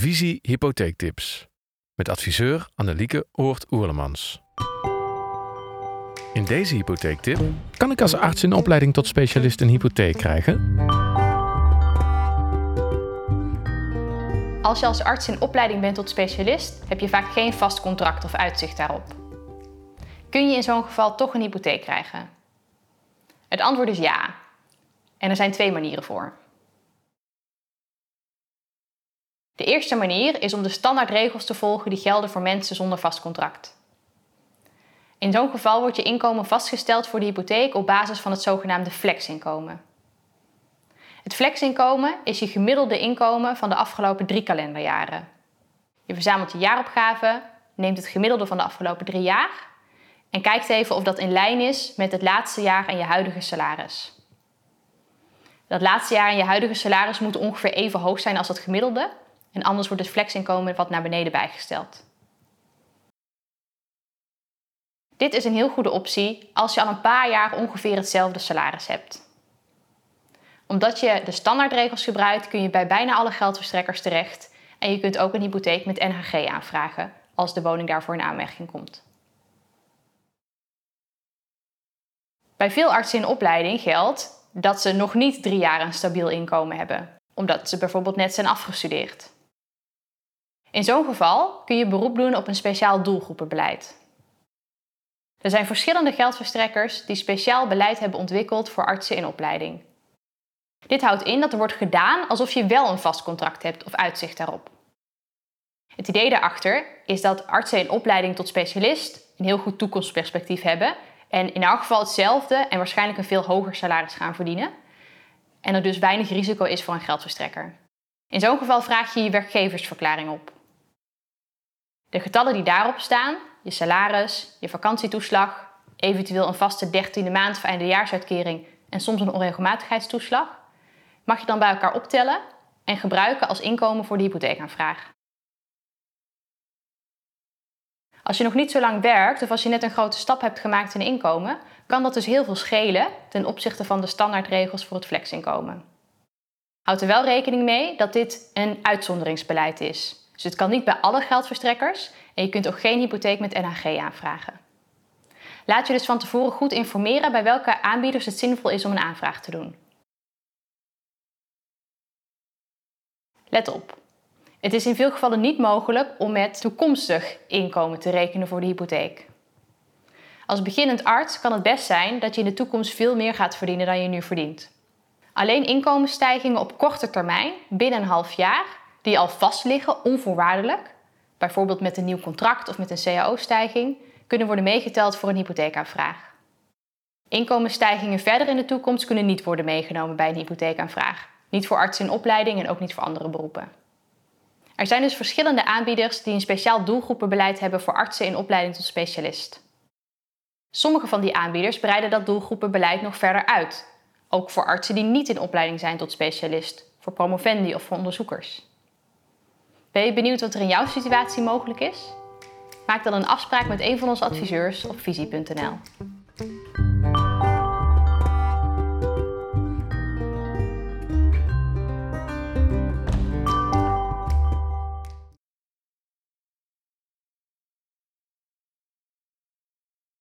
Visie Hypotheektips met adviseur Annelieke Oort-Oerlemans. In deze hypotheektip kan ik als arts in opleiding tot specialist een hypotheek krijgen. Als je als arts in opleiding bent tot specialist, heb je vaak geen vast contract of uitzicht daarop. Kun je in zo'n geval toch een hypotheek krijgen? Het antwoord is ja. En er zijn twee manieren voor. De eerste manier is om de standaardregels te volgen die gelden voor mensen zonder vast contract. In zo'n geval wordt je inkomen vastgesteld voor de hypotheek op basis van het zogenaamde flexinkomen. Het flexinkomen is je gemiddelde inkomen van de afgelopen drie kalenderjaren. Je verzamelt je jaaropgave, neemt het gemiddelde van de afgelopen drie jaar en kijkt even of dat in lijn is met het laatste jaar en je huidige salaris. Dat laatste jaar en je huidige salaris moet ongeveer even hoog zijn als het gemiddelde en anders wordt het flexinkomen wat naar beneden bijgesteld. Dit is een heel goede optie als je al een paar jaar ongeveer hetzelfde salaris hebt. Omdat je de standaardregels gebruikt, kun je bij bijna alle geldverstrekkers terecht en je kunt ook een hypotheek met NHG aanvragen als de woning daarvoor in aanmerking komt. Bij veel artsen in opleiding geldt dat ze nog niet drie jaar een stabiel inkomen hebben, omdat ze bijvoorbeeld net zijn afgestudeerd. In zo'n geval kun je beroep doen op een speciaal doelgroepenbeleid. Er zijn verschillende geldverstrekkers die speciaal beleid hebben ontwikkeld voor artsen in opleiding. Dit houdt in dat er wordt gedaan alsof je wel een vast contract hebt of uitzicht daarop. Het idee daarachter is dat artsen in opleiding tot specialist een heel goed toekomstperspectief hebben en in elk geval hetzelfde en waarschijnlijk een veel hoger salaris gaan verdienen. En er dus weinig risico is voor een geldverstrekker. In zo'n geval vraag je je werkgeversverklaring op. De getallen die daarop staan, je salaris, je vakantietoeslag, eventueel een vaste dertiende maand of eindejaarsuitkering en soms een onregelmatigheidstoeslag, mag je dan bij elkaar optellen en gebruiken als inkomen voor de hypotheekaanvraag. Als je nog niet zo lang werkt of als je net een grote stap hebt gemaakt in inkomen, kan dat dus heel veel schelen ten opzichte van de standaardregels voor het flexinkomen. Houd er wel rekening mee dat dit een uitzonderingsbeleid is. Dus het kan niet bij alle geldverstrekkers en je kunt ook geen hypotheek met NHG aanvragen. Laat je dus van tevoren goed informeren bij welke aanbieders het zinvol is om een aanvraag te doen. Let op. Het is in veel gevallen niet mogelijk om met toekomstig inkomen te rekenen voor de hypotheek. Als beginnend arts kan het best zijn dat je in de toekomst veel meer gaat verdienen dan je nu verdient. Alleen inkomensstijgingen op korte termijn, binnen een half jaar, die al vast liggen, onvoorwaardelijk, bijvoorbeeld met een nieuw contract of met een cao-stijging, kunnen worden meegeteld voor een hypotheekaanvraag. Inkomensstijgingen verder in de toekomst kunnen niet worden meegenomen bij een hypotheekaanvraag. Niet voor artsen in opleiding en ook niet voor andere beroepen. Er zijn dus verschillende aanbieders die een speciaal doelgroepenbeleid hebben voor artsen in opleiding tot specialist. Sommige van die aanbieders breiden dat doelgroepenbeleid nog verder uit, ook voor artsen die niet in opleiding zijn tot specialist, voor promovendi of voor onderzoekers. Ben je benieuwd wat er in jouw situatie mogelijk is? Maak dan een afspraak met een van onze adviseurs op visie.nl.